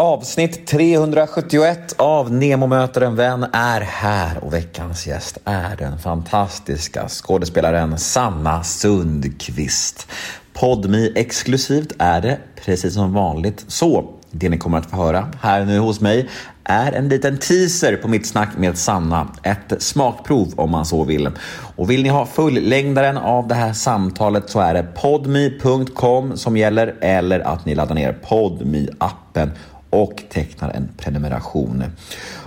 Avsnitt 371 av Nemo möter en vän är här och veckans gäst är den fantastiska skådespelaren Sanna Sundqvist. Podmi exklusivt är det, precis som vanligt. Så det ni kommer att få höra här nu hos mig är en liten teaser på mitt snack med Sanna. Ett smakprov om man så vill. Och vill ni ha fullängdaren av det här samtalet så är det podme.com som gäller eller att ni laddar ner podme appen och tecknar en prenumeration.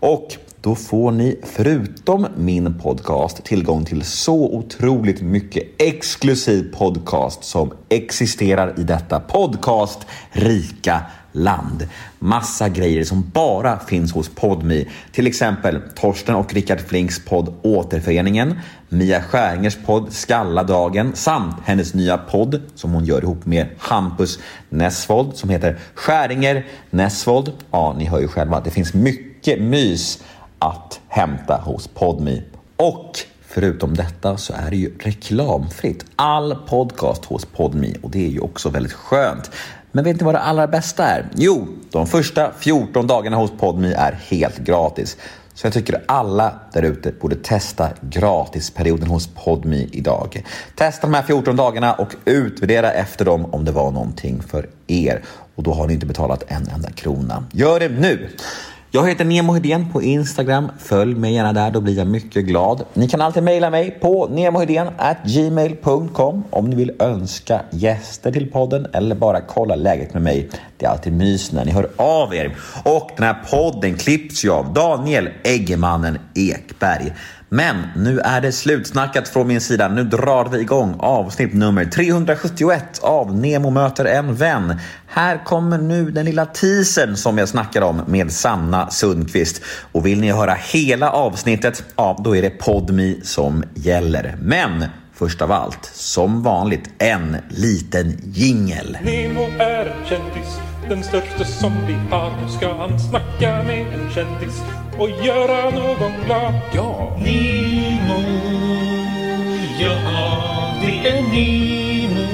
Och då får ni förutom min podcast tillgång till så otroligt mycket exklusiv podcast som existerar i detta podcast rika land. Massa grejer som bara finns hos Podmi. Till exempel Torsten och Rickard Flinks podd Återföreningen, Mia Skäringers podd Skalladagen samt hennes nya podd som hon gör ihop med Hampus Nessvold som heter Skäringer Nessvold. Ja, ni hör ju själva, det finns mycket mys att hämta hos Podmi. Och förutom detta så är det ju reklamfritt. All podcast hos Podmi och det är ju också väldigt skönt. Men vet ni vad det allra bästa är? Jo, de första 14 dagarna hos Podmi är helt gratis. Så jag tycker alla där ute borde testa gratisperioden hos Podmi idag. Testa de här 14 dagarna och utvärdera efter dem om det var någonting för er. Och då har ni inte betalat en enda krona. Gör det nu! Jag heter Nemo Hedén på Instagram. Följ mig gärna där, då blir jag mycket glad. Ni kan alltid mejla mig på gmail.com om ni vill önska gäster till podden eller bara kolla läget med mig. Det är alltid mys när ni hör av er. Och den här podden klipps ju av Daniel Eggemannen Ekberg. Men nu är det slutsnackat från min sida. Nu drar vi igång avsnitt nummer 371 av Nemo möter en vän. Här kommer nu den lilla teasern som jag snackar om med Sanna Sundqvist. Och vill ni höra hela avsnittet, ja då är det Podmi som gäller. Men först av allt, som vanligt, en liten jingel. Nemo är en kändis, den största som vi har. Nu ska han snacka med en kändis och göra någon glad. Ja! Nemo, ja det är Nemo.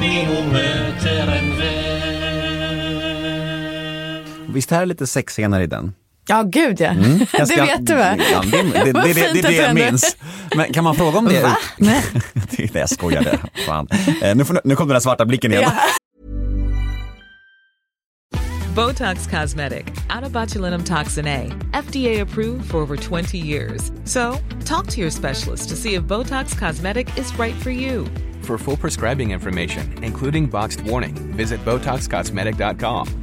Nemo möter en vän. Visst är det lite sexscener i den? Ja, gud ja. Mm, det ganska- vet du va? Ja, det, det, det, Vad det, det, fint det, det jag minns. Men kan man fråga om det? Va? Nej. det är det jag skojade. Fan. Eh, nu, får, nu kom den där svarta blicken igen. Botox Cosmetic, botulinum toxin A, FDA approved for over 20 years. So, talk to your specialist to see if Botox Cosmetic is right for you. For full prescribing information, including boxed warning, visit BotoxCosmetic.com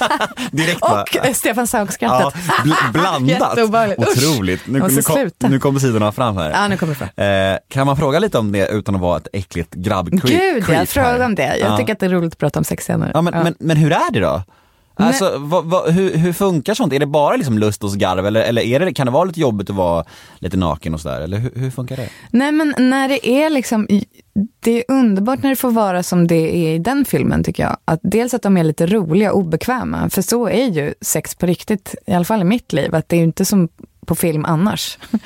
Direkt bara. Och eh, Stefan Sauk-skrattet. Ja, bl- blandat. Otroligt. Nu, nu, kom, nu kommer sidorna fram här. Ja, nu kommer fram. Eh, kan man fråga lite om det utan att vara ett äckligt grabb-creep? Gud, jag frågar om det. Jag Ja. tycker att det är roligt att prata om sexscener. Ja, men, Ja. Men, men hur är det då? Alltså, vad, vad, hur, hur funkar sånt? Är det bara liksom lust och garv eller, eller är det, kan det vara lite jobbigt att vara lite naken och sådär? Eller hur, hur funkar det? Nej men när det är liksom, det är underbart när det får vara som det är i den filmen tycker jag. Att dels att de är lite roliga och obekväma, för så är ju sex på riktigt, i alla fall i mitt liv, att det är ju inte som på film annars.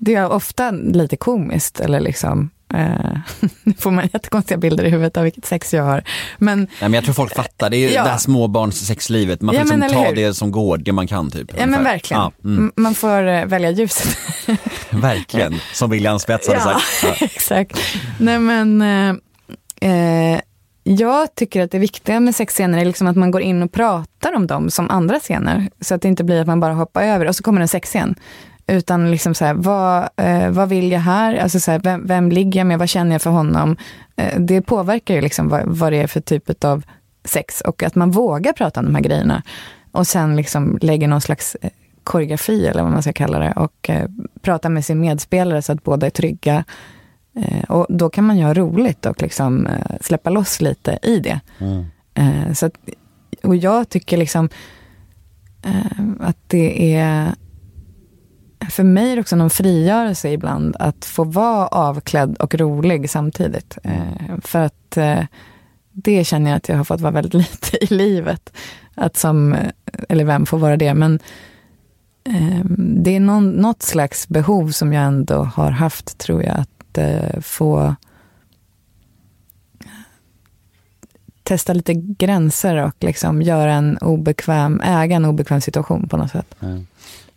Det är ofta lite komiskt eller liksom, eh, nu får man jättekonstiga bilder i huvudet av vilket sex jag har. Men Nej, men jag tror folk fattar, det är Ja. det här småbarns sexlivet. Man får Ja, men liksom eller ta det som går, det man kan typ. Ja men verkligen. Ja, mm, Man får eh, välja ljuset. verkligen, som William Spets hade sagt. Ja. exakt. Nej men, eh, eh, jag tycker att det viktiga med sexscener är liksom att man går in och pratar om dem som andra scener. Så att det inte blir att man bara hoppar över och så kommer en sexscen. Utan liksom så här, vad, eh, vad vill jag här? Alltså så här, vem, vem ligger jag med? Vad känner jag för honom? Eh, det påverkar ju liksom vad, vad det är för typ av sex och att man vågar prata om de här grejerna. Och sen liksom lägger någon slags eh, koreografi eller vad man ska kalla det och eh, prata med sin medspelare så att båda är trygga. Eh, och då kan man göra roligt och liksom eh, släppa loss lite i det. Eh, så att, och jag tycker liksom att det är för mig är det också någon frigörelse ibland att få vara avklädd och rolig samtidigt. Eh, för att eh, det känner jag att jag har fått vara väldigt lite i livet. Att som, eh, eller vem får vara det, men eh, det är någon, något slags behov som jag ändå har haft, tror jag, att eh, få testa lite gränser och liksom göra en obekväm, äga en obekväm situation på något sätt. Mm.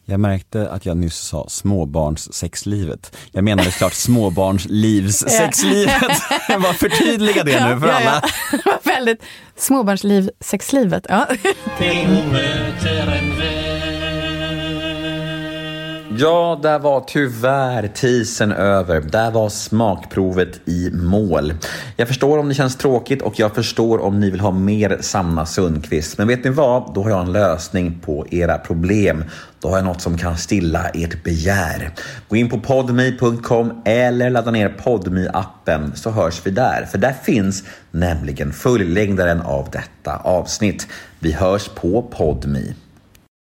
Jag märkte att jag nyss sa småbarnssexlivet. Jag menade klart småbarnslivssexlivet. Jag bara förtydliga det nu för Ja, alla. ja. Det var väldigt småbarnsliv, sexlivet. Ja. Ja, där var tyvärr tisen över. Där var smakprovet i mål. Jag förstår om det känns tråkigt och jag förstår om ni vill ha mer Sanna Sundqvist. Men vet ni vad? Då har jag en lösning på era problem. Då har jag något som kan stilla ert begär. Gå in på podme.com eller ladda ner podme appen så hörs vi där. För där finns nämligen fullängdaren av detta avsnitt. Vi hörs på podme.